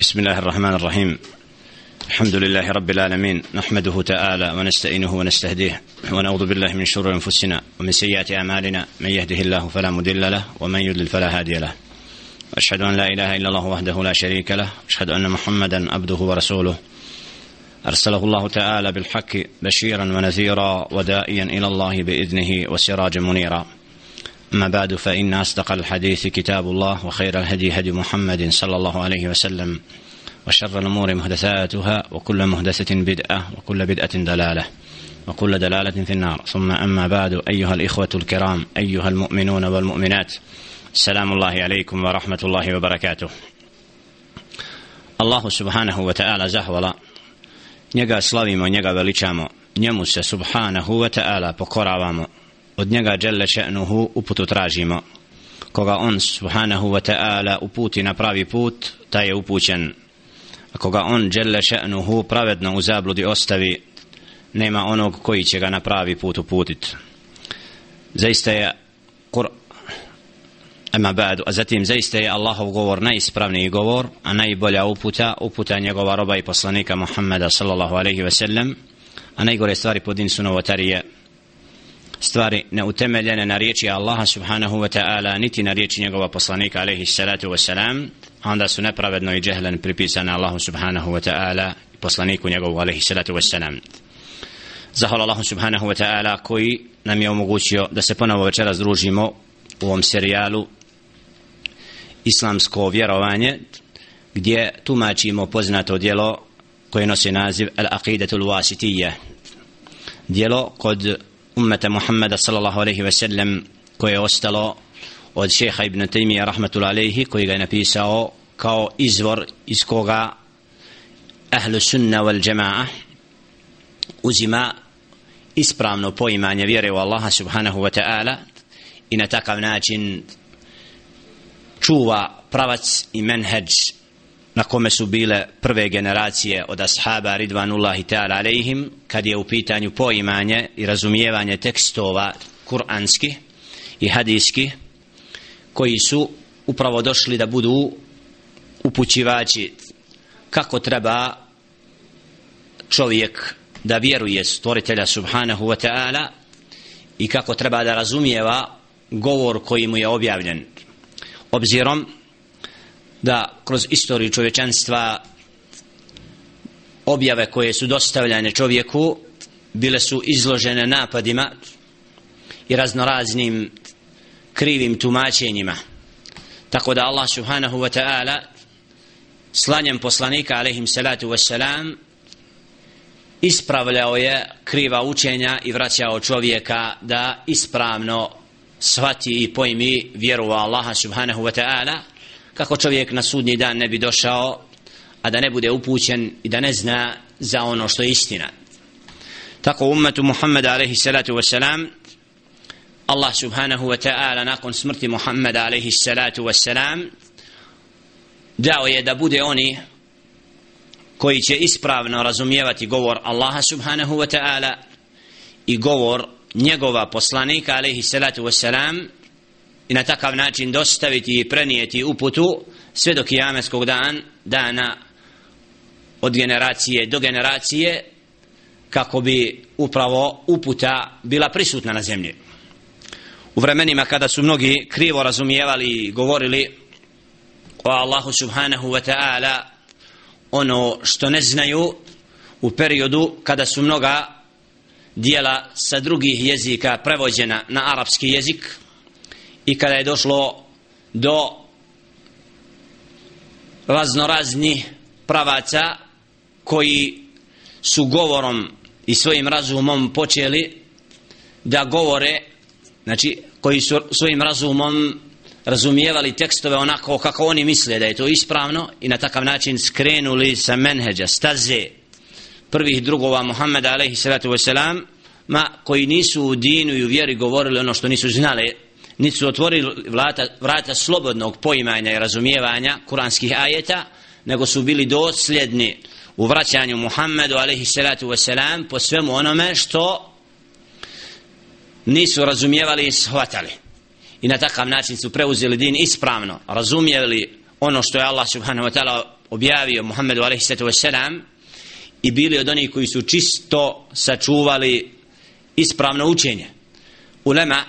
بسم الله الرحمن الرحيم. الحمد لله رب العالمين نحمده تعالى ونستعينه ونستهديه ونعوذ بالله من شرور أنفسنا ومن سيئات أعمالنا. من يهده الله فلا مضل له ومن يضلل فلا هادي له. واشهد أن لا إله إلا الله وحده لا شريك له واشهد أن محمدا عبده ورسوله. أرسله الله تعالى بالحق بشيرا ونذيرا ودائيا إلى الله بإذنه وسراجا منيرا. أما بعد فإن أصدق الحديث كتاب الله وخير الهدي هدي محمد صلى الله عليه وسلم وشر الأمور محدثاتها وكل محدثة بدعة وكل بدعة دلالة وكل دلالة في النار. ثم أما بعد أيها الإخوة الكرام أيها المؤمنون والمؤمنات السلام الله عليكم ورحمة الله وبركاته. الله سبحانه وتعالى زهولا njega slavimo, njega veličamo, njemu se subhanahu wa ta'ala pokoravamo, od njega dželle še'nuhu uputu tražimo. Koga on subhanahu wa ta'ala uputi na pravi put taj je upućen. A koga on dželle še'nuhu pravedno u zabludi ostavi nema onog koji će ga na pravi put uputit. Zaista je kur Ema ba'du, a zatim zaista je Allahov govor najispravniji govor, a najbolja uputa, uputa njegova roba i poslanika Muhammeda sallallahu alaihi ve sellem, a najgore stvari po din su novotarije, stvari neutemeljene na riječi Allaha subhanahu wa ta'ala niti na riječi njegova poslanika alaihi salatu wa salam onda su nepravedno i džehlen pripisane Allahu subhanahu wa ta'ala poslaniku njegovu alaihi salatu wa salam. Zahvala Allahu subhanahu wa ta'ala koji nam je omogućio da se ponovo večera združimo u ovom serijalu islamsko vjerovanje gdje tumačimo poznato djelo koje nosi naziv Al-Aqidatul Wasitiyya djelo kod ummeta Muhammeda sallallahu alaihi ve sellem koje je ostalo od šeha ibn Taymiya rahmatul alaihi koji ga je napisao kao izvor iz koga ahlu sunna wal jama'a uzima ispravno poimanje vjere u Allaha subhanahu wa ta'ala i na takav način čuva pravac i menheđ na kome su bile prve generacije od ashaba ridvanullahi ta'ala alejhim kad je u pitanju poimanje i razumijevanje tekstova kuranski i hadijski koji su upravo došli da budu upućivači kako treba čovjek da vjeruje stvoritelja subhanahu wa ta'ala i kako treba da razumijeva govor koji mu je objavljen. Obzirom da kroz istoriju čovječanstva objave koje su dostavljane čovjeku bile su izložene napadima i raznoraznim krivim tumačenjima. Tako da Allah subhanahu wa ta'ala slanjem poslanika alaihim salatu wassalam ispravljao je kriva učenja i vraćao čovjeka da ispravno shvati i pojmi vjeru u Allaha subhanahu wa ta'ala kako čovjek na sudnji dan ne bi došao a da ne bude upućen i da ne zna za ono što je istina. Tako ummetu Muhammeda alaihi salatu wasalam Allah subhanahu wa ta'ala nakon smrti Muhammeda alaihi salatu wasalam dao je da bude oni koji će ispravno razumijevati govor Allaha subhanahu wa ta'ala i govor njegova poslanika alaihi salatu wasalam i na takav način dostaviti i prenijeti uputu sve do kijameskog dan, dana od generacije do generacije kako bi upravo uputa bila prisutna na zemlji. U vremenima kada su mnogi krivo razumijevali i govorili o Allahu subhanahu wa ta'ala ono što ne znaju u periodu kada su mnoga dijela sa drugih jezika prevođena na arapski jezik i kada je došlo do raznorazni pravaca koji su govorom i svojim razumom počeli da govore znači koji su svojim razumom razumijevali tekstove onako kako oni misle da je to ispravno i na takav način skrenuli sa menheđa, staze prvih drugova Muhammeda alaihi salatu wasalam ma koji nisu u dinu i u vjeri govorili ono što nisu znali niti su otvorili vrata, vrata slobodnog poimanja i razumijevanja kuranskih ajeta, nego su bili dosljedni u vraćanju Muhammedu alaihi salatu wasalam po svemu onome što nisu razumijevali i shvatali. I na takav način su preuzeli din ispravno, razumijeli ono što je Allah subhanahu wa ta'ala objavio Muhammedu a.s. i bili od onih koji su čisto sačuvali ispravno učenje ulema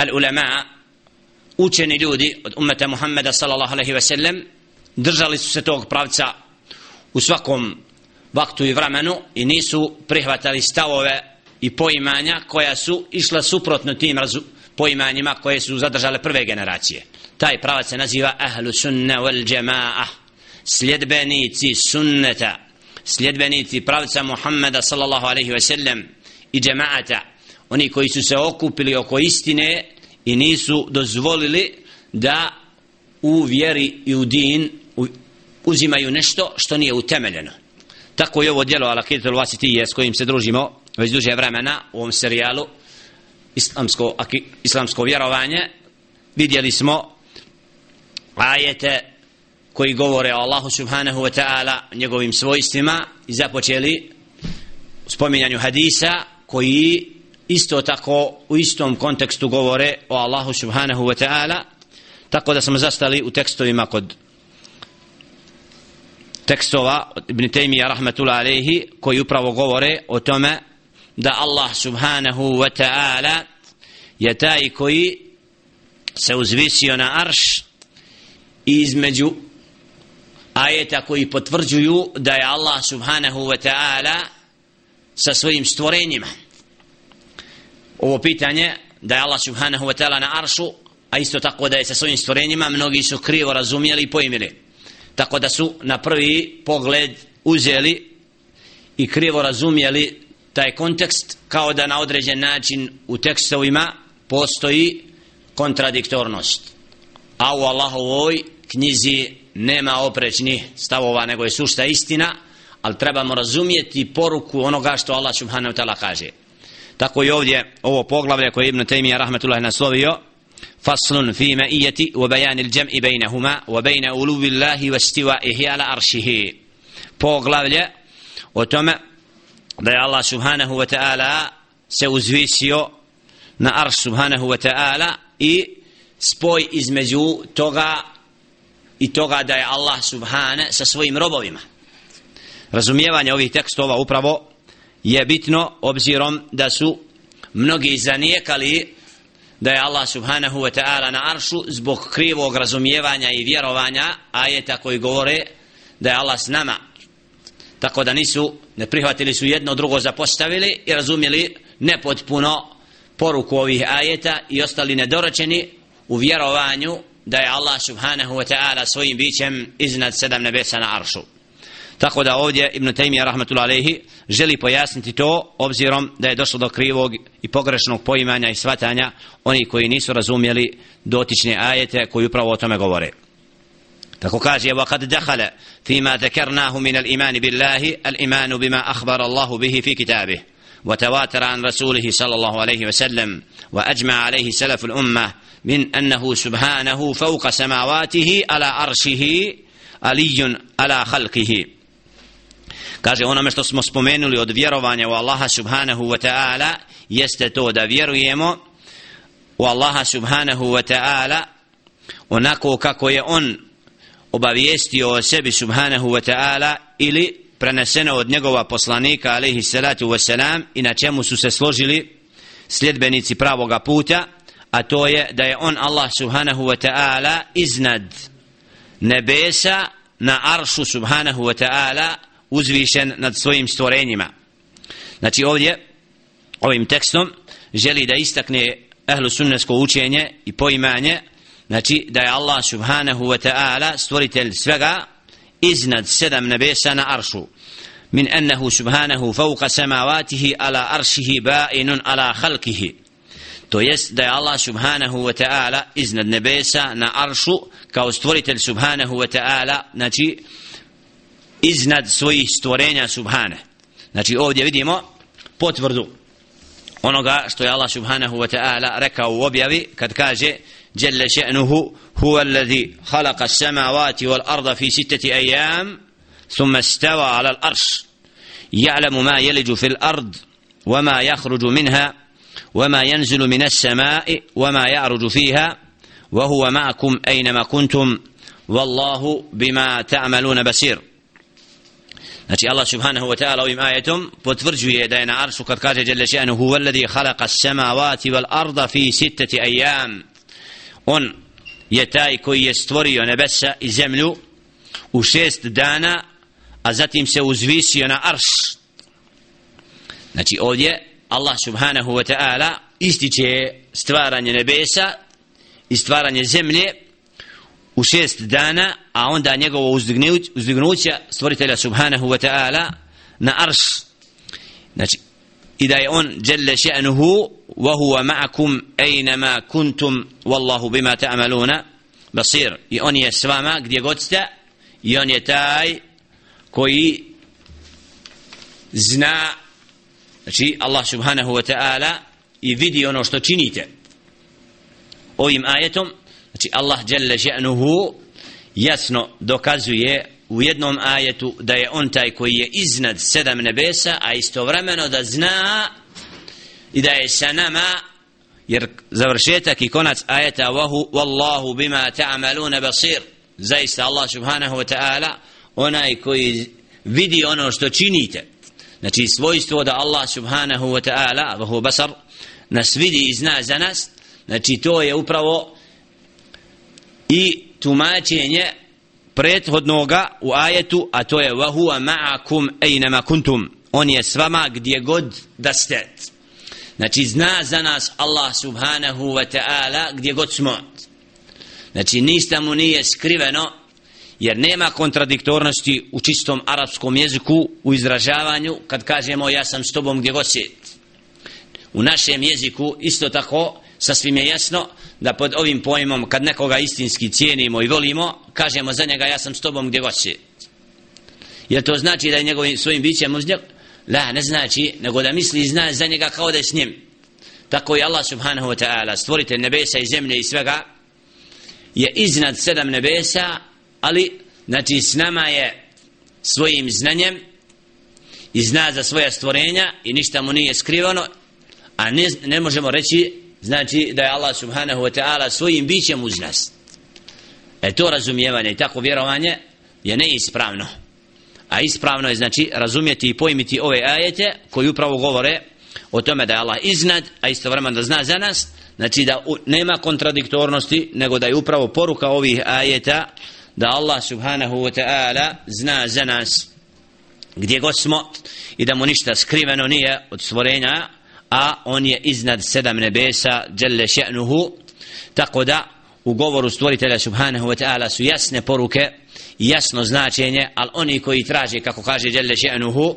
al ulema učeni ljudi od ummeta Muhammeda sallallahu alaihi ve sellem držali su se tog pravca u svakom vaktu i vremenu i nisu prihvatali stavove i poimanja koja su išla suprotno tim razu, poimanjima koje su zadržale prve generacije. Taj pravac se naziva ahlu sunna wal jama'a sljedbenici sunneta sljedbenici pravca Muhammeda sallallahu alaihi ve sellem i džemaata oni koji su se okupili oko istine i nisu dozvolili da u vjeri i u din uzimaju nešto što nije utemeljeno. Tako je ovo djelo Al-Aqidatul s kojim se družimo već duže vremena u ovom serijalu islamsko, islamsko vjerovanje. Vidjeli smo ajete koji govore o Allahu subhanahu wa ta'ala njegovim svojstvima i započeli spominjanju hadisa koji isto tako u istom kontekstu govore o Allahu subhanahu wa ta'ala tako da smo zastali u tekstovima kod tekstova Ibn Taymiyyah rahmetullahi alayhi koji upravo govore o tome da Allah subhanahu wa ta'ala je taj koji se uzvisio na arš i između ajeta koji potvrđuju da je Allah subhanahu wa ta'ala sa svojim stvorenjima ovo pitanje da je Allah subhanahu wa ta'ala na aršu a isto tako da je sa svojim stvorenjima mnogi su krivo razumjeli i pojmili. Tako da su na prvi pogled uzeli i krivo razumjeli taj kontekst kao da na određen način u tekstovima postoji kontradiktornost. A u Allahovoj knjizi nema oprečnih stavova nego je sušta istina ali trebamo razumjeti poruku onoga što Allah subhanahu ta'ala kaže. Tako i ovdje ovo poglavlje koje Ibn Taymiyyah rahmetullahi naslovio فصل في مئية وبيان الجمع بينهما وبين أولو الله واستوائه على أرشه بوغلاب لي وتم دي الله سبحانه subhanahu wa ta'ala i spoj između toga i toga da je Allah الله sa svojim robovima. Razumijevanje ovih tekstova upravo je bitno obzirom da su mnogi zanijekali da je Allah subhanahu wa ta'ala na aršu zbog krivog razumijevanja i vjerovanja ajeta koji govore da je Allah s nama. Tako da nisu ne prihvatili su jedno drugo zapostavili i razumjeli nepotpuno poruku ovih ajeta i ostali nedoročeni u vjerovanju da je Allah subhanahu wa ta'ala svojim bićem iznad sedam nebesa na aršu. tako da ovdje Ibn Taymiyyah rahmatullahi alejhi želi pojasniti to obzirom da je došlo do krivog i pogrešnog poimanja i svatanja oni koji nisu razumjeli dotične ajete koji upravo o tome govore tako kaže وقد دخل فيما ذكرناه من الإيمان بالله الإيمان بما أخبر الله به في كتابه وتواتر عن رسوله صلى الله عليه وسلم وأجمع عليه سلف الأمة من أنه سبحانه فوق سماواته على عرشه علي على خلقه kaže onome što smo spomenuli od vjerovanja u Allaha subhanahu wa ta'ala jeste to da vjerujemo u Allaha subhanahu wa ta'ala onako kako je on obavijestio o sebi subhanahu wa ta'ala ili preneseno od njegova poslanika alaihi salatu wa salam i na čemu su se složili sljedbenici pravoga puta a to je da je on Allah subhanahu wa ta'ala iznad nebesa na aršu subhanahu wa ta'ala uzvišen nad svojim stvorenjima. Znači ovdje ovim tekstom želi da istakne ehlu sunnesko učenje i poimanje znači da je Allah subhanahu wa ta'ala stvoritelj svega iznad sedam nebesa na aršu. Min ennehu subhanahu fauqa samavatihi ala aršihi ba'inun ala halkihi to jest da je Allah subhanahu wa ta'ala iznad nebesa na aršu kao stvoritelj subhanahu wa ta'ala znači iznad svojih stvorenja subhane. Znači ovdje vidimo potvrdu onoga što je Allah subhanahu wa ta'ala rekao u objavi kad kaže جل شأنه هو الذي خلق السماوات والأرض في ستة أيام ثم استوى على الأرش يعلم ما يلج في الأرض وما يخرج منها وما ينزل من السماء وما يعرج فيها وهو معكم أينما كنتم والله بما تعملون بصير Znači Allah subhanahu wa ta'ala ovim ajetom potvrđuje da je na aršu kad kaže Jalla še'anu huwa alladhi khalaqa as-samawati wal arda fi sittati ayyam. On je taj koji je stvorio nebesa i zemlju u šest dana, a zatim se uzvisio na arš. Znači ovdje Allah subhanahu wa ta'ala ističe stvaranje nebesa i stvaranje zemlje u šest dana, a onda njegovo uzdignuće stvoritelja subhanahu wa ta'ala na arš. Znači, i da je on djelle še'nuhu wa huwa ma'akum ejnama kuntum wallahu bima ta'amaluna basir. I on je s vama gdje god ste i on je taj koji zna znači Allah subhanahu wa ta'ala i vidi ono što činite ovim ajetom znači Allah jalla še'nuhu jasno dokazuje u jednom ajetu da je on taj koji je iznad sedam nebesa a istovremeno da zna i da je sa nama jer završetak i konac ajeta wahu wallahu bima ta'maluna basir. Zaista Allah subhanahu wa ta'ala onaj koji vidi ono što činite. Znači svojstvo da Allah subhanahu wa ta'ala vahu basar nas vidi i zna za nas. Znači to je upravo i tumačenje prethodnoga u ajetu a to je وَهُوَ ma'akum اَيْنَمَا kuntum. On je s vama gdje god da ste. Znači zna za nas Allah subhanahu wa ta'ala gdje god smo. Znači ništa mu nije skriveno jer nema kontradiktornosti u čistom arapskom jeziku u izražavanju kad kažemo ja sam s tobom gdje god si. U našem jeziku isto tako sasvim je jasno da pod ovim pojmom kad nekoga istinski cijenimo i volimo kažemo za njega ja sam s tobom gdje god si jer to znači da je njegovim svojim bićem uz njeg la ne znači nego da misli zna za njega kao da je s njim. Tako i Allah subhanahu wa ta'ala stvorite nebesa i zemlje i svega je iznad sedam nebesa ali znači s nama je svojim znanjem i zna za svoja stvorenja i ništa mu nije skrivano a ne, ne možemo reći znači da je Allah subhanahu wa ta'ala svojim bićem uz nas. E to razumijevanje i tako vjerovanje je neispravno. A ispravno je znači razumjeti i pojmiti ove ajete koji upravo govore o tome da je Allah iznad a istovremeno da zna za nas. Znači da nema kontradiktornosti nego da je upravo poruka ovih ajeta da Allah subhanahu wa ta'ala zna za nas. Gdje god smo i da mu ništa skriveno nije od stvorenja a on je iznad sedam nebesa jelle še'nuhu tako da u govoru stvoritelja subhanahu wa ta'ala su jasne poruke jasno značenje ali oni koji traže kako kaže jelle še'nuhu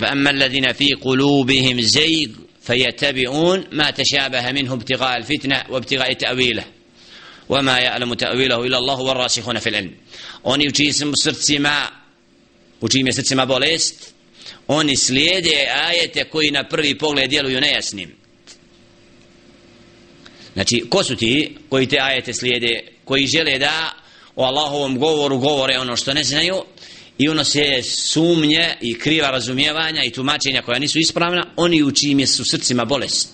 فأما الذين في قلوبهم زيغ فيتبعون ما تشابه منه ابتغاء الفتنة وابتغاء تأويله وما يعلم تأويله إلا الله والراسخون في العلم oni u čijim srcima u čijim je srcima bolest oni slijede ajete koji na prvi pogled djeluju nejasnim. Znači ko su ti koji te ajete slijede koji žele da o Allahovom govoru govore ono što ne znaju i ono se sumnje i kriva razumijevanja i tumačenja koja nisu ispravna oni u čijim je su srcima bolest.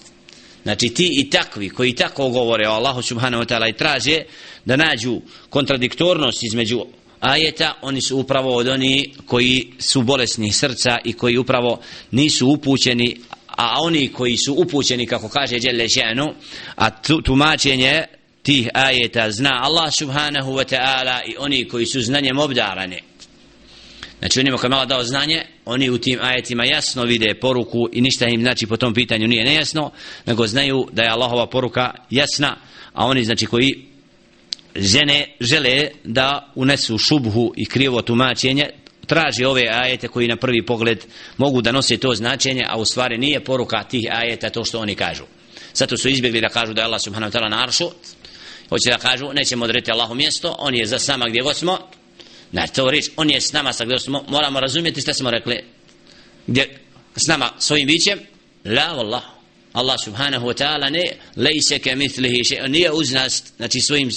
Znači ti i takvi koji tako govore o Allahu subhanahu wa ta'ala i traže da nađu kontradiktornost između ajeta oni su upravo od oni koji su bolesni srca i koji upravo nisu upućeni a oni koji su upućeni kako kaže Đelle Ženu a tumačenje tih ajeta zna Allah subhanahu wa ta'ala i oni koji su znanjem obdarani. Znači onima koji malo dao znanje, oni u tim ajetima jasno vide poruku i ništa im znači po tom pitanju nije nejasno, nego znaju da je Allahova poruka jasna, a oni znači koji žene žele da unesu šubhu i krivo tumačenje, traži ove ajete koji na prvi pogled mogu da nose to značenje, a u stvari nije poruka tih ajeta to što oni kažu. Zato su izbjegli da kažu da je Allah subhanahu ta'ala na aršu, hoće da kažu nećemo odrediti Allahu mjesto, on je za sama gdje god smo, Na to reč, on je s nama sa gdje smo, moramo razumjeti što smo rekli. Gdje s nama svojim bićem? La wallah. Allah subhanahu wa ta'ala ne lejse ke mitlihi še, nije uz nas, znači svojim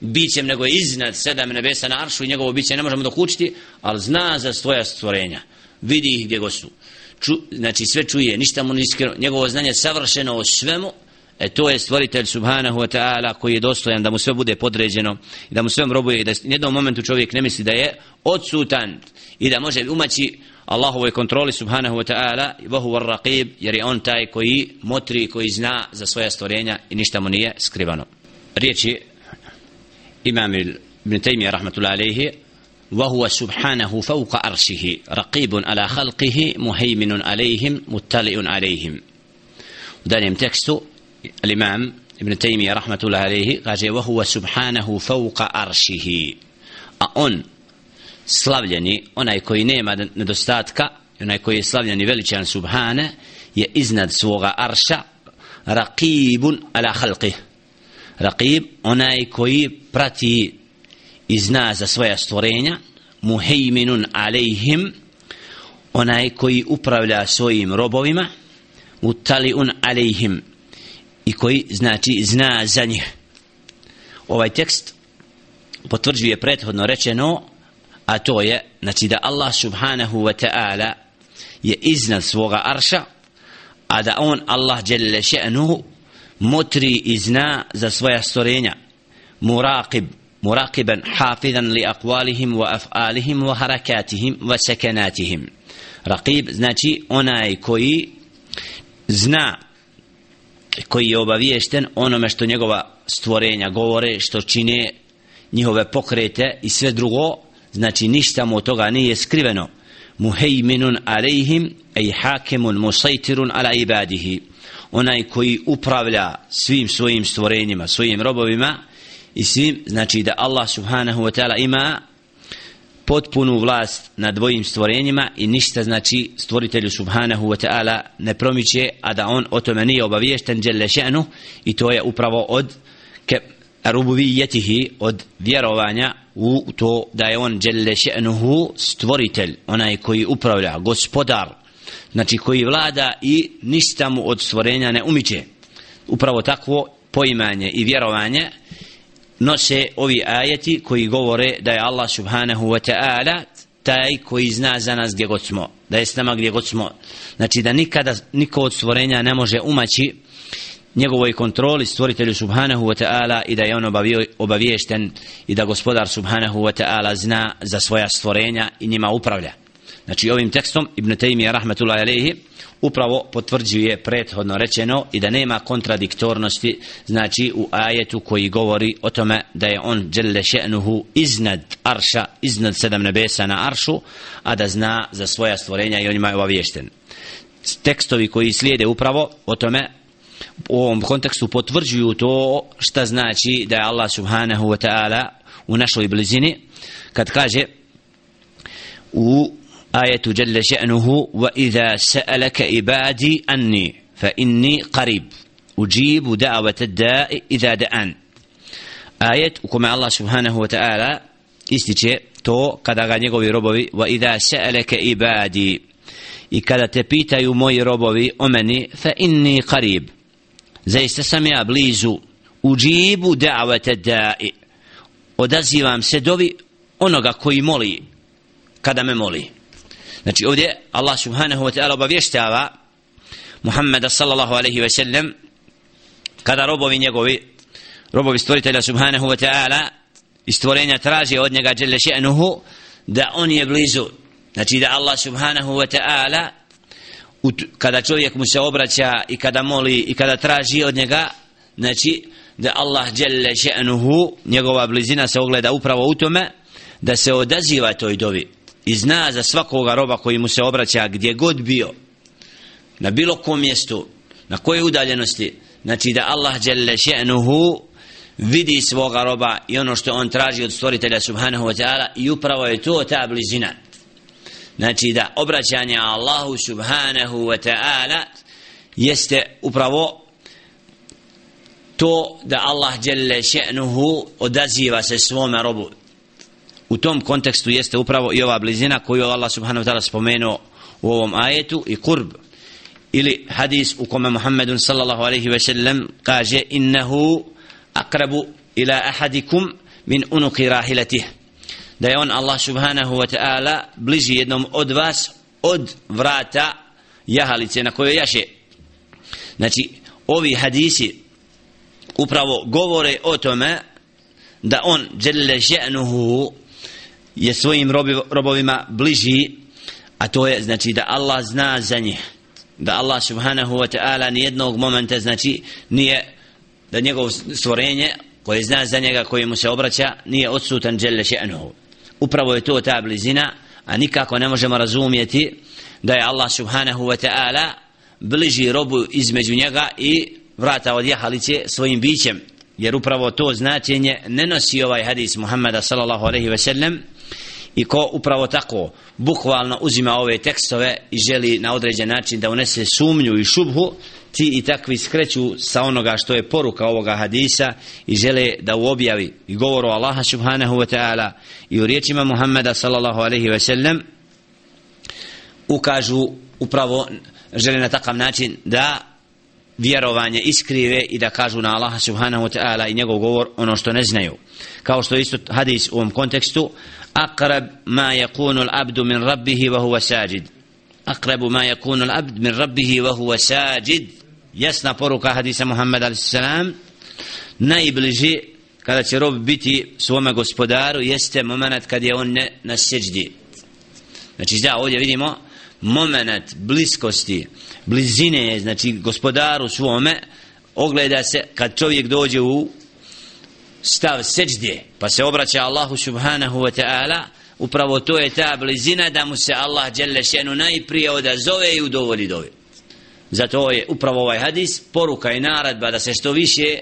bićem, nego je iznad sedam nebesa na aršu i njegovo biće ne možemo dokučiti, ali zna za svoja stvorenja. Vidi ih gdje go su. Ču, znači sve čuje, ništa mu niskreno, njegovo znanje savršeno o svemu E to je stvoritelj subhanahu wa ta'ala koji je dostojan da mu sve bude podređeno i da mu sve robuje i da u jednom momentu čovjek ne misli da je odsutan i da može umaći Allahovoj kontroli subhanahu wa ta'ala i vahu var raqib jer je on taj koji motri koji zna za svoja stvorenja i ništa mu nije skrivano. Riječi imam ibn Taymiyyah rahmatullahi alaihi وهو سبحانه فوق أرشه رقيب على خلقه مهيمن عليهم مطلع عليهم ودانيم تكستو الإمام ابن تيمية رحمة الله عليه قال وهو سبحانه فوق أرشه أون slavljeni, onaj koji nema nedostatka, onaj koji je slavljeni veličan subhane, je iznad svoga arša, raqibun ala halqih. Raqib, onaj koji prati i zna za svoja stvorenja, muhejminun alejhim, onaj koji upravlja svojim robovima, mutaliun alejhim, i koji znači zna za njih. Ovaj tekst potvrđuje prethodno rečeno, a to je, znači da Allah subhanahu wa ta'ala je iznad svoga arša, a da on, Allah jelle še'nuhu, motri i zna za svoja stvorenja. Muraqib, muraqiban hafizan li aqwalihim wa af'alihim wa harakatihim wa sakanatihim. Raqib znači onaj koji zna koji je obaviješten onome što njegova stvorenja govore, što čine njihove pokrete i sve drugo, znači ništa mu od toga nije skriveno. Muhejminun alejhim, ej hakemun musajtirun ala ibadihi. Onaj koji upravlja svim svojim stvorenjima, svojim robovima i svim, znači da Allah subhanahu wa ta'ala ima potpunu vlast nad dvojim stvorenjima i ništa znači stvoritelju subhanahu wa ta'ala ne promiče a da on o tome nije obaviješten djelle še'nu i to je upravo od ke rububijetihi, od vjerovanja u to da je on djelle še'nuhu stvoritelj onaj koji upravlja, gospodar znači koji vlada i ništa mu od stvorenja ne umiče upravo takvo poimanje i vjerovanje nose ovi ajeti koji govore da je Allah subhanahu wa ta'ala taj koji zna za nas gdje god smo da je s nama gdje god smo. Znači da nikada niko od stvorenja ne može umaći njegovoj kontroli stvoritelju subhanahu wa ta'ala i da je on obaviješten i da gospodar subhanahu wa ta'ala zna za svoja stvorenja i njima upravlja znači ovim tekstom Ibn Taymiyyah rahmetullahi alaihi upravo potvrđuje prethodno rečeno i da nema kontradiktornosti znači u ajetu koji govori o tome da je on dželle še'nuhu iznad arša, iznad sedam nebesa na aršu, a da zna za svoja stvorenja i on ima obaviješten. Tekstovi koji slijede upravo o tome u ovom kontekstu potvrđuju to šta znači da je Allah subhanahu wa ta'ala u našoj blizini kad kaže u آية جل شأنه وإذا سألك عبادي أني فإني قريب أجيب دعوة الداء إذا دعان آية وكما الله سبحانه وتعالى ističe to kada ga njegovi robovi wa idha sa'alaka ibadi i kada te pitaju moji robovi o meni fa inni qarib zaista sam ja blizu uđibu da'vata da'i odazivam se dovi onoga koji moli kada me moli Znači ovdje Allah subhanahu wa ta'ala obavještava Muhammeda sallallahu alaihi wa sellem kada robovi njegovi robovi stvoritelja subhanahu wa ta'ala i stvorenja traži od njega dželle še'nuhu da on je blizu. Znači da Allah subhanahu wa ta'ala kada čovjek mu se obraća i kada moli i kada traži od njega znači da Allah dželle še'nuhu njegova blizina se ogleda upravo u tome da se odaziva toj dovi i zna za svakoga roba koji mu se obraća gdje god bio na bilo kom mjestu na koje udaljenosti znači da Allah dželle še'nuhu vidi svoga roba i ono što on traži od stvoritelja subhanahu wa ta'ala i upravo je to ta blizina. Znači da obraćanje Allahu subhanahu wa ta'ala jeste upravo to da Allah dželle še'nuhu odaziva se svome robu u tom kontekstu jeste upravo i ova blizina koju Allah subhanahu wa ta'ala spomenuo u ovom ajetu i kurb ili hadis u kome Muhammedun sallallahu alaihi ve sellem kaže innehu akrabu ila ahadikum min unuki rahilatih. Da je on Allah subhanahu wa ta'ala bliži jednom od vas od vrata jahalice na kojoj jaše. Znači ovi hadisi upravo govore o tome da on dželle že'nuhu je svojim robovima bliži a to je znači da Allah zna za njih da Allah subhanahu wa ta'ala nijednog momenta znači nije da njegov stvorenje koje zna za njega koji mu se obraća nije odsutan dželle še'nuhu. Upravo je to ta blizina a nikako ne možemo razumjeti da je Allah subhanahu wa ta'ala bliži robu između njega i vrata od jahalice svojim bićem. Jer upravo to značenje ne nosi ovaj hadis Muhammeda sallallahu alaihi ve sellem i ko upravo tako bukvalno uzima ove tekstove i želi na određen način da unese sumnju i šubhu ti i takvi skreću sa onoga što je poruka ovoga hadisa i žele da u objavi i govoru Allaha subhanahu wa ta'ala i u riječima Muhammeda sallallahu alaihi ve sellem ukažu upravo žele na takav način da vjerovanje iskrive i da kažu na Allaha subhanahu wa ta'ala i njegov govor ono što ne znaju. Kao što isto hadis u ovom kontekstu أقرب ما يكون العبد من ربه وهو ساجد أقرب ما يكون العبد من ربه وهو ساجد jasna poruka hadisa Muhammed a.s. najbliži kada će rob biti svome gospodaru jeste moment kad je on ne, na seđdi znači da ovdje vidimo moment bliskosti blizine znači gospodaru svome ogleda se kad čovjek dođe u stav seđde pa se obraća Allahu subhanahu wa ta'ala upravo to je ta blizina da mu se Allah djelle šenu najprije odazove i udovoli dovi zato je upravo ovaj hadis poruka i naradba da se što više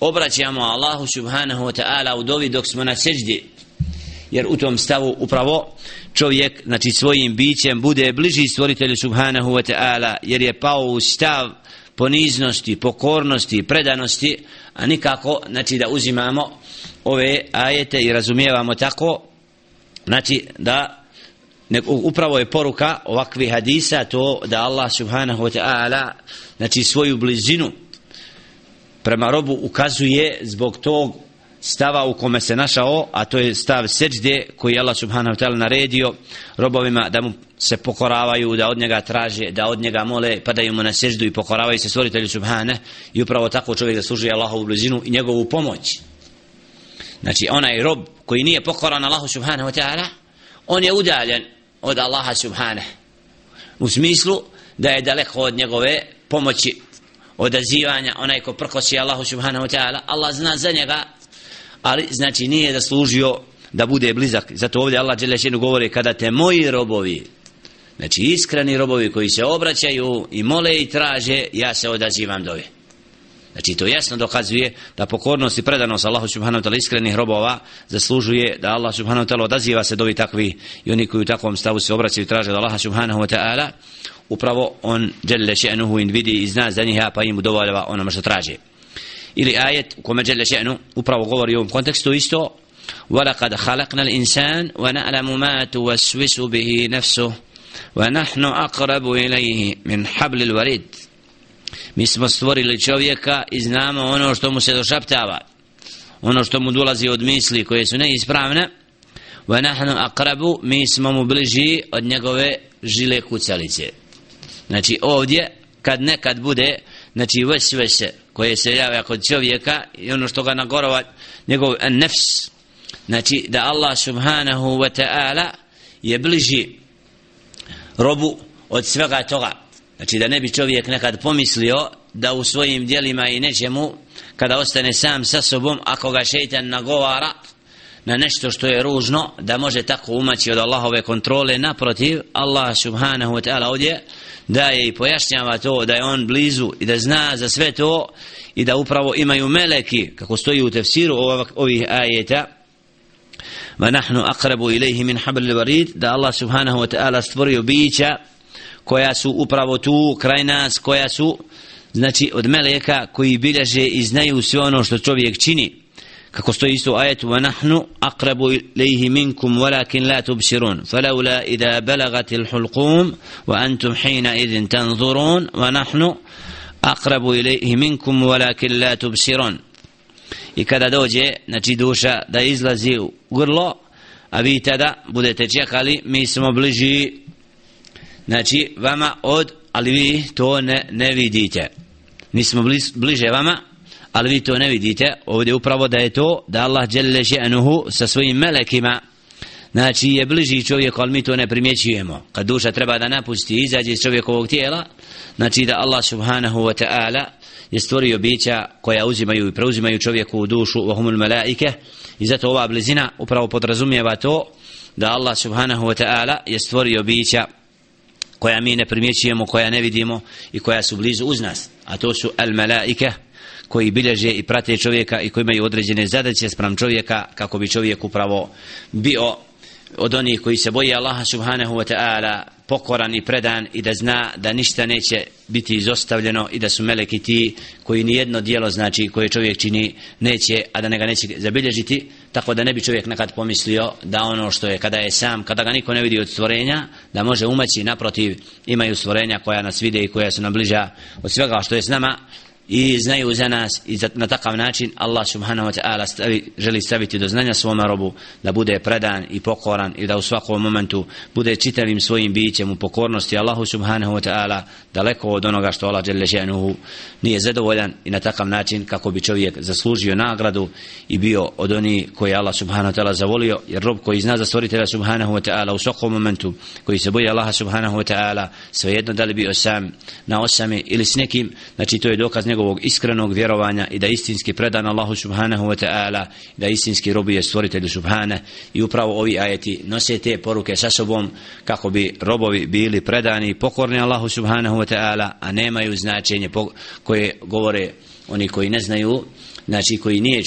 obraćamo Allahu subhanahu wa ta'ala u dovi dok smo na seđdi. Jer u tom stavu upravo čovjek znači svojim bićem bude bliži stvoritelju subhanahu wa ta'ala jer je pao u stav poniznosti, pokornosti, predanosti, a nikako znači da uzimamo ove ajete i razumijevamo tako znači da nek, upravo je poruka ovakvi hadisa to da Allah subhanahu wa ta'ala znači svoju blizinu prema robu ukazuje zbog tog stava u kome se našao, a to je stav seđde koji je Allah subhanahu wa ta'ala naredio robovima da mu se pokoravaju, da od njega traže, da od njega mole, padaju mu na seždu i pokoravaju se stvoritelju subhane i upravo tako čovjek zaslužuje Allahovu blizinu i njegovu pomoć. Znači onaj rob koji nije pokoran Allahu subhanahu wa ta'ala, on je udaljen od Allaha subhane. U smislu da je daleko od njegove pomoći odazivanja onaj ko prkosi Allahu subhanahu wa ta'ala Allah zna za njega ali znači nije da služio da bude blizak. Zato ovdje Allah Đelešinu govori kada te moji robovi znači iskreni robovi koji se obraćaju i mole i traže ja se odazivam dove znači to jasno dokazuje da pokornost i predanost Allahu subhanahu wa ta'ala iskrenih robova zaslužuje da Allah subhanahu wa ta'ala odaziva se dovi takvi i oni koji u takvom stavu se obraćaju i traže od Allaha subhanahu wa ta'ala upravo on dželle še'nuhu in vidi i zna za njih pa im udovoljava onome što traže ili ajet u kome dželle še'nu upravo govori u ovom kontekstu isto ولقد خلقنا الإنسان ونعلم ما توسوس به نفسه ونحن أقرب إليه من حبل الوريد mi smo stvorili čovjeka i znamo ono što mu se došaptava ono što mu dolazi od misli koje su neispravne wa nahnu aqrabu mi smo mu bliži od njegove žile kucalice znači ovdje kad nekad bude znači vesvese koje se javlja kod čovjeka i ono što ga nagorova njegov nefs. Znači da Allah subhanahu wa ta'ala je bliži robu od svega toga. Znači da ne bi čovjek nekad pomislio da u svojim dijelima i nečemu kada ostane sam sa sobom ako ga šeitan nagovara na nešto što je ružno da može tako umaći od Allahove kontrole. Naprotiv Allah subhanahu wa ta'ala ovdje daje i pojašnjava to da je on blizu i da zna za sve to i da upravo imaju meleki kako stoji u tefsiru ovih ajeta ma nahnu aqrabu ilayhi min habl al-warid da Allah subhanahu wa ta'ala stvorio bića koja su upravo tu kraj nas koja su znači od meleka koji bilježe i znaju sve ono što čovjek čini kako stoji isto ajetu wa nahnu aqrabu ilayhi minkum walakin la tubsirun. Falawla idha balagat al-hulqum wa antum hina idhin tanzurun. Wa nahnu aqrabu ilayhi minkum walakin la tubsirun. I kada dođe znači duša da izlazi u grlo a vi tada budete čekali mi smo bliži znači vama od ali vi to ne, ne vidite. Mi smo bliže vama ali vi to ne vidite. Ovdje upravo da je to da Allah dželle še'nuhu sa svojim melekima znači je bliži čovjeku ali mi to ne primjećujemo. Kad duša treba da napusti i izađe iz čovjekovog tijela znači da Allah subhanahu wa ta'ala je stvorio bića koja uzimaju i preuzimaju čovjeku u dušu vahumul malaike. I zato ova blizina upravo podrazumijeva to da Allah subhanahu wa ta'ala je stvorio bića koja mi ne primjećujemo, koja ne vidimo i koja su blizu uz nas a to su al malaike koji bilježe i prate čovjeka i koji imaju određene zadaće sprem čovjeka kako bi čovjek upravo bio od onih koji se boje Allaha subhanahu wa ta'ala pokoran i predan i da zna da ništa neće biti izostavljeno i da su meleki ti koji ni jedno dijelo znači koje čovjek čini neće, a da ne ga neće zabilježiti tako da ne bi čovjek nekad pomislio da ono što je kada je sam, kada ga niko ne vidi od stvorenja, da može umaći naprotiv imaju stvorenja koja nas vide i koja su nam bliža od svega što je s nama i znaju za nas i za, na takav način Allah subhanahu wa ta'ala stavi, želi staviti do znanja svome robu da bude predan i pokoran i da u svakom momentu bude čitavim svojim bićem u pokornosti Allahu subhanahu wa ta'ala daleko od onoga što Allah žele nije zadovoljan i na takav način kako bi čovjek zaslužio nagradu i bio od oni koji Allah subhanahu wa ta'ala zavolio jer rob koji zna za stvoritelja subhanahu wa ta'ala u svakom momentu koji se boji Allaha subhanahu wa ta'ala svejedno da li bio sam na osame ili s nekim znači to je dokaz njegovog iskrenog vjerovanja i da istinski predan Allahu subhanahu wa ta'ala da istinski robuje stvoritelju subhana i upravo ovi ajeti nose te poruke sa sobom kako bi robovi bili predani i pokorni Allahu subhanahu wa ta'ala a nemaju značenje koje govore oni koji ne znaju znači koji nije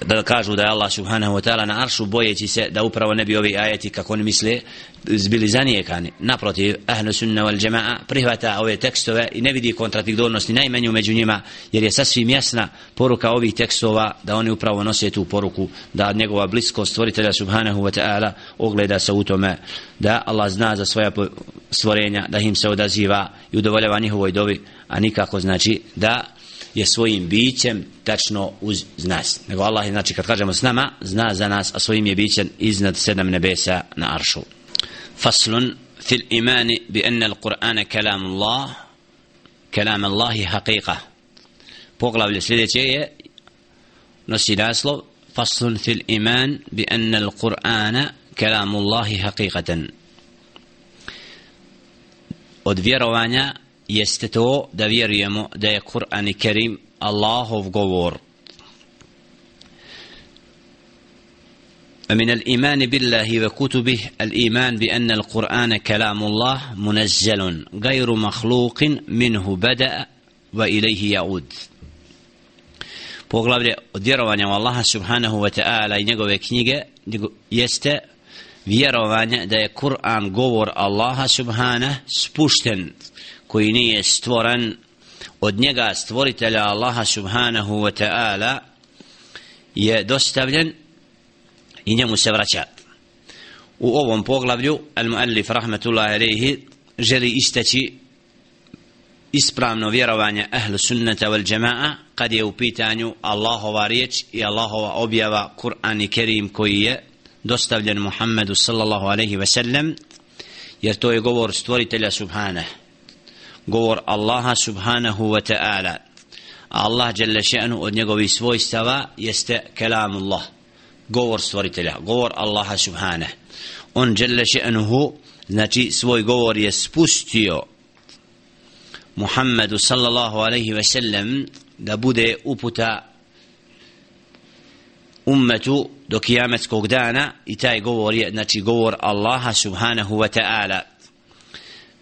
da kažu da je Allah subhanahu wa ta'ala na aršu bojeći se da upravo ne bi ovi ajeti kako oni misle bili zanijekani. Naprotiv ahlu sunna wal jama'a prihvata ove tekstove i ne vidi kontradiktornosti najmanju među njima jer je sasvim jasna poruka ovih tekstova da oni upravo nose tu poruku da njegova bliskost stvoritelja subhanahu wa ta'ala ogleda se u tome da Allah zna za svoja stvorenja da im se odaziva i udovoljava njihovoj dobi a nikako znači da je svojim bićem tačno uz nas. Nego Allah je, znači, kad kažemo s nama, zna za nas, a svojim je bićem iznad sedam nebesa na aršu. Faslun fil imani bi enne al-Qur'ana kalam Allah, kalam Allahi haqiqa. Poglavlje sljedeće je, nosi naslov, faslun fil iman bi enne al-Qur'ana kalam Allahi haqiqatan. Od vjerovanja jeste to da vjerujemo da je Kur'an i Kerim Allahov govor. من الإيمان بالله وكتبه الإيمان بأن القرآن كلام الله منزل غير مخلوق منه بدأ وإليه يعود poglavlje od vjerovanja u Allaha subhanahu wa ta'ala i njegove knjige jeste vjerovanje da je Kur'an govor Allaha subhana spušten koji nije stvoren od njega stvoritelja Allaha subhanahu wa ta'ala je dostavljen i njemu se vraća. U ovom poglavlju al-muallif rahmetullahi alaihi želi istaći ispravno vjerovanje ahlu sunnata wal jama'a kad je u pitanju Allahova riječ i Allahova objava Kur'an i Kerim koji je dostavljen Muhammedu sallallahu alaihi wa sellem jer to je govor stvoritelja subhanahu govor Allaha subhanahu wa ta'ala. Allah jalla še'nu od njegovih svojstava jeste kelamullah govor stvoritelja govor Allaha subhanahu. On jalla še'nuhu znači svoj govor je spustio Muhammedu sallallahu alaihi ve sellem da bude uputa ummetu do kijametskog dana i taj govor je znači govor Allaha subhanahu wa ta'ala.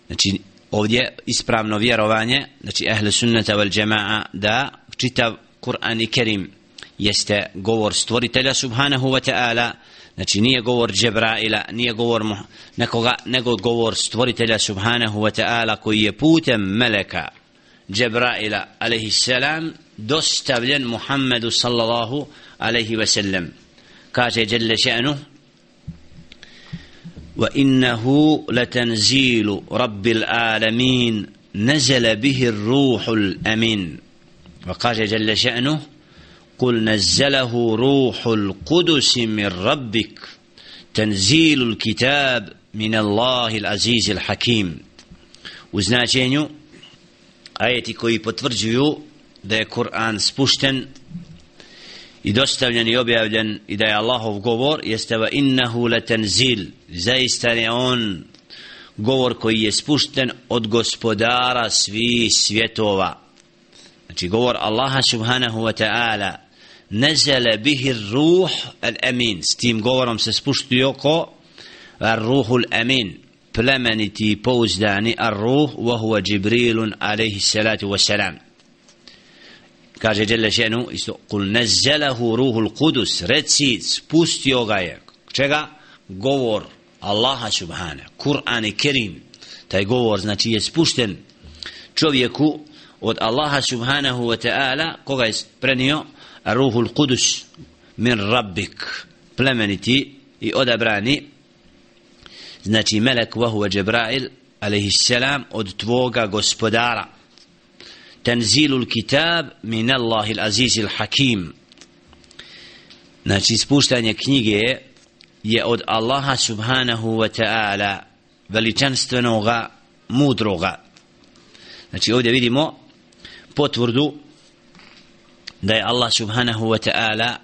Znači ovdje ispravno vjerovanje znači ehle sunnata wal jamaa da čitav Kur'an i Kerim jeste govor stvoritelja subhanahu wa ta'ala znači nije govor Džebraila nije govor nekoga nego govor stvoritelja subhanahu wa ta'ala koji je putem meleka Džebraila alaihi salam dostavljen Muhammedu sallallahu alaihi wa sallam. Kaže Jelle še'nu وإنه لتنزيل رب العالمين نزل به الروح الأمين. وقال جل شأنه قل نزله روح القدس من ربك تنزيل الكتاب من الله العزيز الحكيم. وزناčenju ajeti koji potvrđuju da je Kur'an spušten i dostavljen i objavljen i da je Allahov govor jeste va innahu letenzil zaista je on govor koji je spušten od gospodara svih svjetova. Znači govor Allaha subhanahu wa ta'ala nezele bihi ruh al amin s tim govorom se spuštio ko ruhul amin plemeniti pouzdani ar ruh wa huwa Jibrilun alaihi salatu wa salam kaže Đele Šenu isto kul nezelehu ruhul kudus reci spustio ga je. Čega? Govor Allaha subhana Kur'an i Kerim. Taj govor znači je spušten čovjeku od Allaha subhanahu wa ta'ala koga je prenio ruhul kudus min rabbik plemeniti i odabrani. Znači melek vahu Džebrail alaihissalam, od tvoga gospodara tenzilul kitab min Allahil azizil hakim. Znači spuštanje knjige je od Allaha subhanahu wa ta'ala veličanstvenoga mudroga. Znači ovdje vidimo potvrdu da je Allah subhanahu wa ta'ala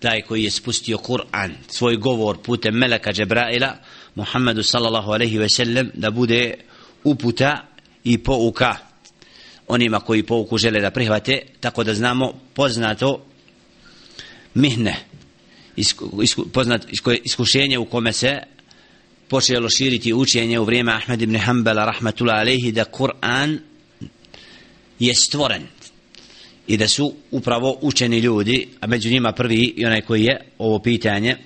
taj koji je spustio Kur'an svoj govor putem meleka Džebraila Muhammedu sallallahu alaihi ve sellem da bude uputa i pouka onima koji pouku žele da prihvate tako da znamo poznato mihne isku, isku, poznat iskušenje u kome se počelo širiti učenje u vrijeme Ahmed ibn Hanbala rahmatullah alaihi da Kur'an je stvoren i da su upravo učeni ljudi a među njima prvi i onaj koji je ovo pitanje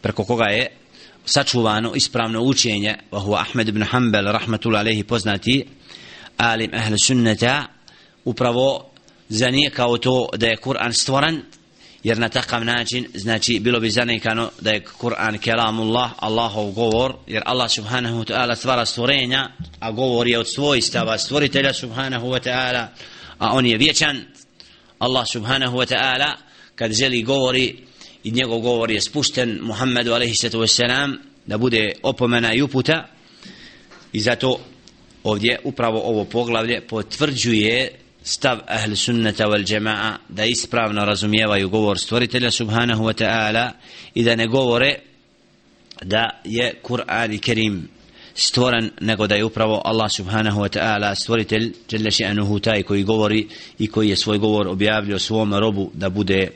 preko koga je sačuvano ispravno učenje vahu Ahmed ibn Hanbal rahmatullah alaihi poznati alim ahl sunnata upravo zanijekao to da je Kur'an stvoran jer na takav način znači bilo bi zanekano da je Kur'an kelamullah Allahov govor jer Allah subhanahu wa ta'ala stvara stvorenja a govor je od svojstava stvoritelja subhanahu wa ta'ala a on je vječan. Allah subhanahu wa ta'ala kad želi govori i njegov govor je spušten Muhammedu alaihi sallatu wassalam da bude opomena i uputa i zato ovdje upravo ovo poglavlje potvrđuje stav ahli sunnata wal jama'a da ispravno razumijevaju govor stvoritelja subhanahu wa ta'ala i da ne govore da je Kur'an i Kerim stvoren nego da je upravo Allah subhanahu wa ta'ala stvoritelj jalla še'anuhu taj koji govori i koji je svoj govor objavljio svom robu da bude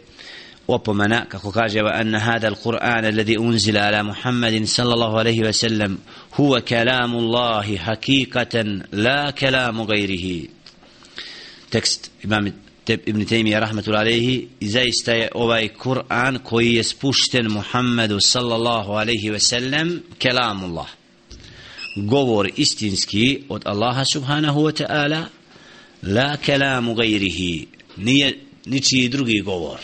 opomena kako kaže wa anna hada al-Qur'an alladhi unzila ala Muhammadin sallallahu alaihi wa sallam huwa kalamu Allahi hakikatan la kalamu gajrihi tekst imam Ibn Taymiyyah rahmatullahi alaihi i zaista je ovaj Kur'an koji je spušten Muhammedu sallallahu alaihi wa sallam kalamu govor istinski od Allaha subhanahu wa ta'ala la kalamu gajrihi nije ničiji drugi govor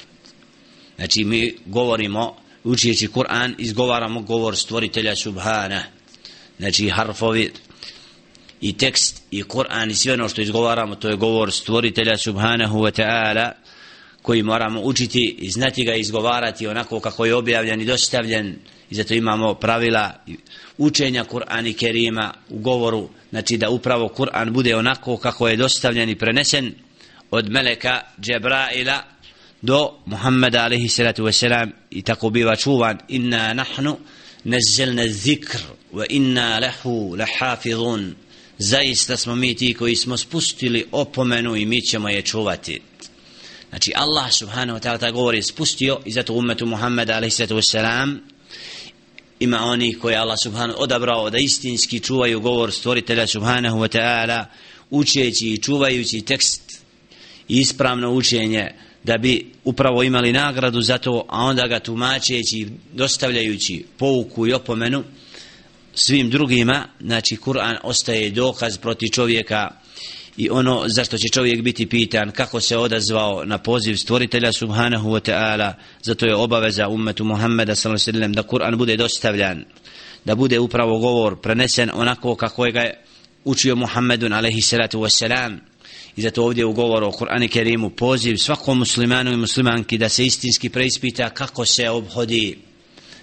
znači mi govorimo učijeći Kur'an izgovaramo govor stvoritelja subhana. Znači harfovi i tekst i Kur'an i sve ono što izgovaramo to je govor stvoritelja subhanahu wa ta'ala koji moramo učiti i znati ga izgovarati onako kako je objavljen i dostavljen. I zato imamo pravila učenja Kur'ana i Kerima u govoru. Znači da upravo Kur'an bude onako kako je dostavljen i prenesen od meleka Džebraila do Muhammeda alaihi salatu wasalam i tako biva čuvan inna nahnu nazzalna zikr wa inna lahu lahafizun. Zaista smo mi ti koji smo spustili opomenu i mi ćemo je čuvati. Znači Allah subhanahu wa ta'ala ta govori spustio i zato umetu Muhammeda alaihi salatu wasalam ima oni koji Allah subhanahu odabrao da istinski čuvaju govor stvoritelja subhanahu wa ta'ala učeći i čuvajući tekst i ispravno učenje da bi upravo imali nagradu za to, a onda ga tumačeći, dostavljajući pouku i opomenu svim drugima, znači Kur'an ostaje dokaz proti čovjeka i ono zašto će čovjek biti pitan kako se odazvao na poziv stvoritelja subhanahu wa ta'ala zato je obaveza ummetu Muhammeda sallallahu alejhi da Kur'an bude dostavljan da bude upravo govor prenesen onako kako je ga učio Muhammedun alejhi salatu vesselam i zato ovdje u govoru o Kur'anu Kerimu poziv svakom muslimanu i muslimanki da se istinski preispita kako se obhodi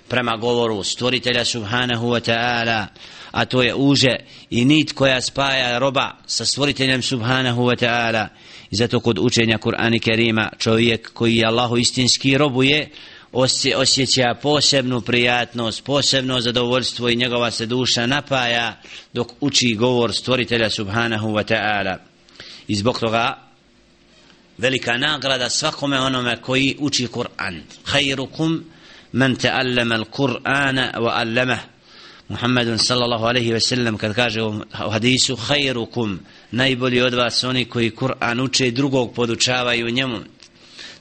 prema govoru stvoritelja subhanahu wa ta'ala a to je uže i nit koja spaja roba sa stvoriteljem subhanahu wa ta'ala i zato kod učenja Kur'ana Kerima čovjek koji je Allahu istinski robuje osjeća posebnu prijatnost, posebno zadovoljstvo i njegova se duša napaja dok uči govor stvoritelja subhanahu wa ta'ala. I zbog toga velika nagrada svakome onome koji uči Kur'an. Khairukum man ta'allama al-Qur'ana wa 'allamahu. Muhammed sallallahu alejhi ve sellem kad kaže u hadisu khairukum najbolji od vas oni koji Kur'an uče i drugog podučavaju njemu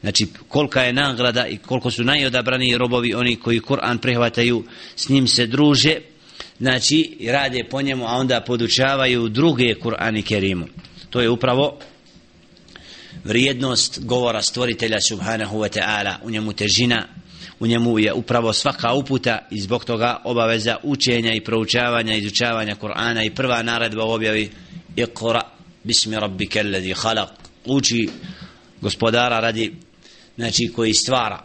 znači kolika je nagrada i koliko su najodabrani robovi oni koji Kur'an prihvataju s njim se druže znači rade po njemu a onda podučavaju druge Kur'an i Kerimu to je upravo vrijednost govora stvoritelja subhanahu wa ta'ala. U njemu težina u njemu je upravo svaka uputa i zbog toga obaveza učenja i proučavanja izučavanja Kur'ana i prva naredba u objavi iqra bismi rabbike alladhi khalaq uči gospodara radi znači koji stvara.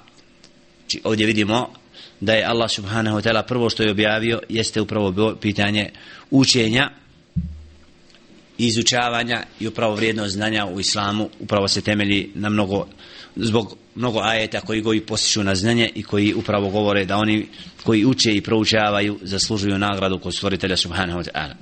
Znači ovdje vidimo da je Allah subhanahu wa ta'ala prvo što je objavio jeste upravo pitanje učenja izučavanja i upravo vrijednost znanja u islamu upravo se temelji na mnogo zbog mnogo ajeta koji goji posjeću na znanje i koji upravo govore da oni koji uče i proučavaju zaslužuju nagradu kod stvoritelja subhanahu wa ta'ala.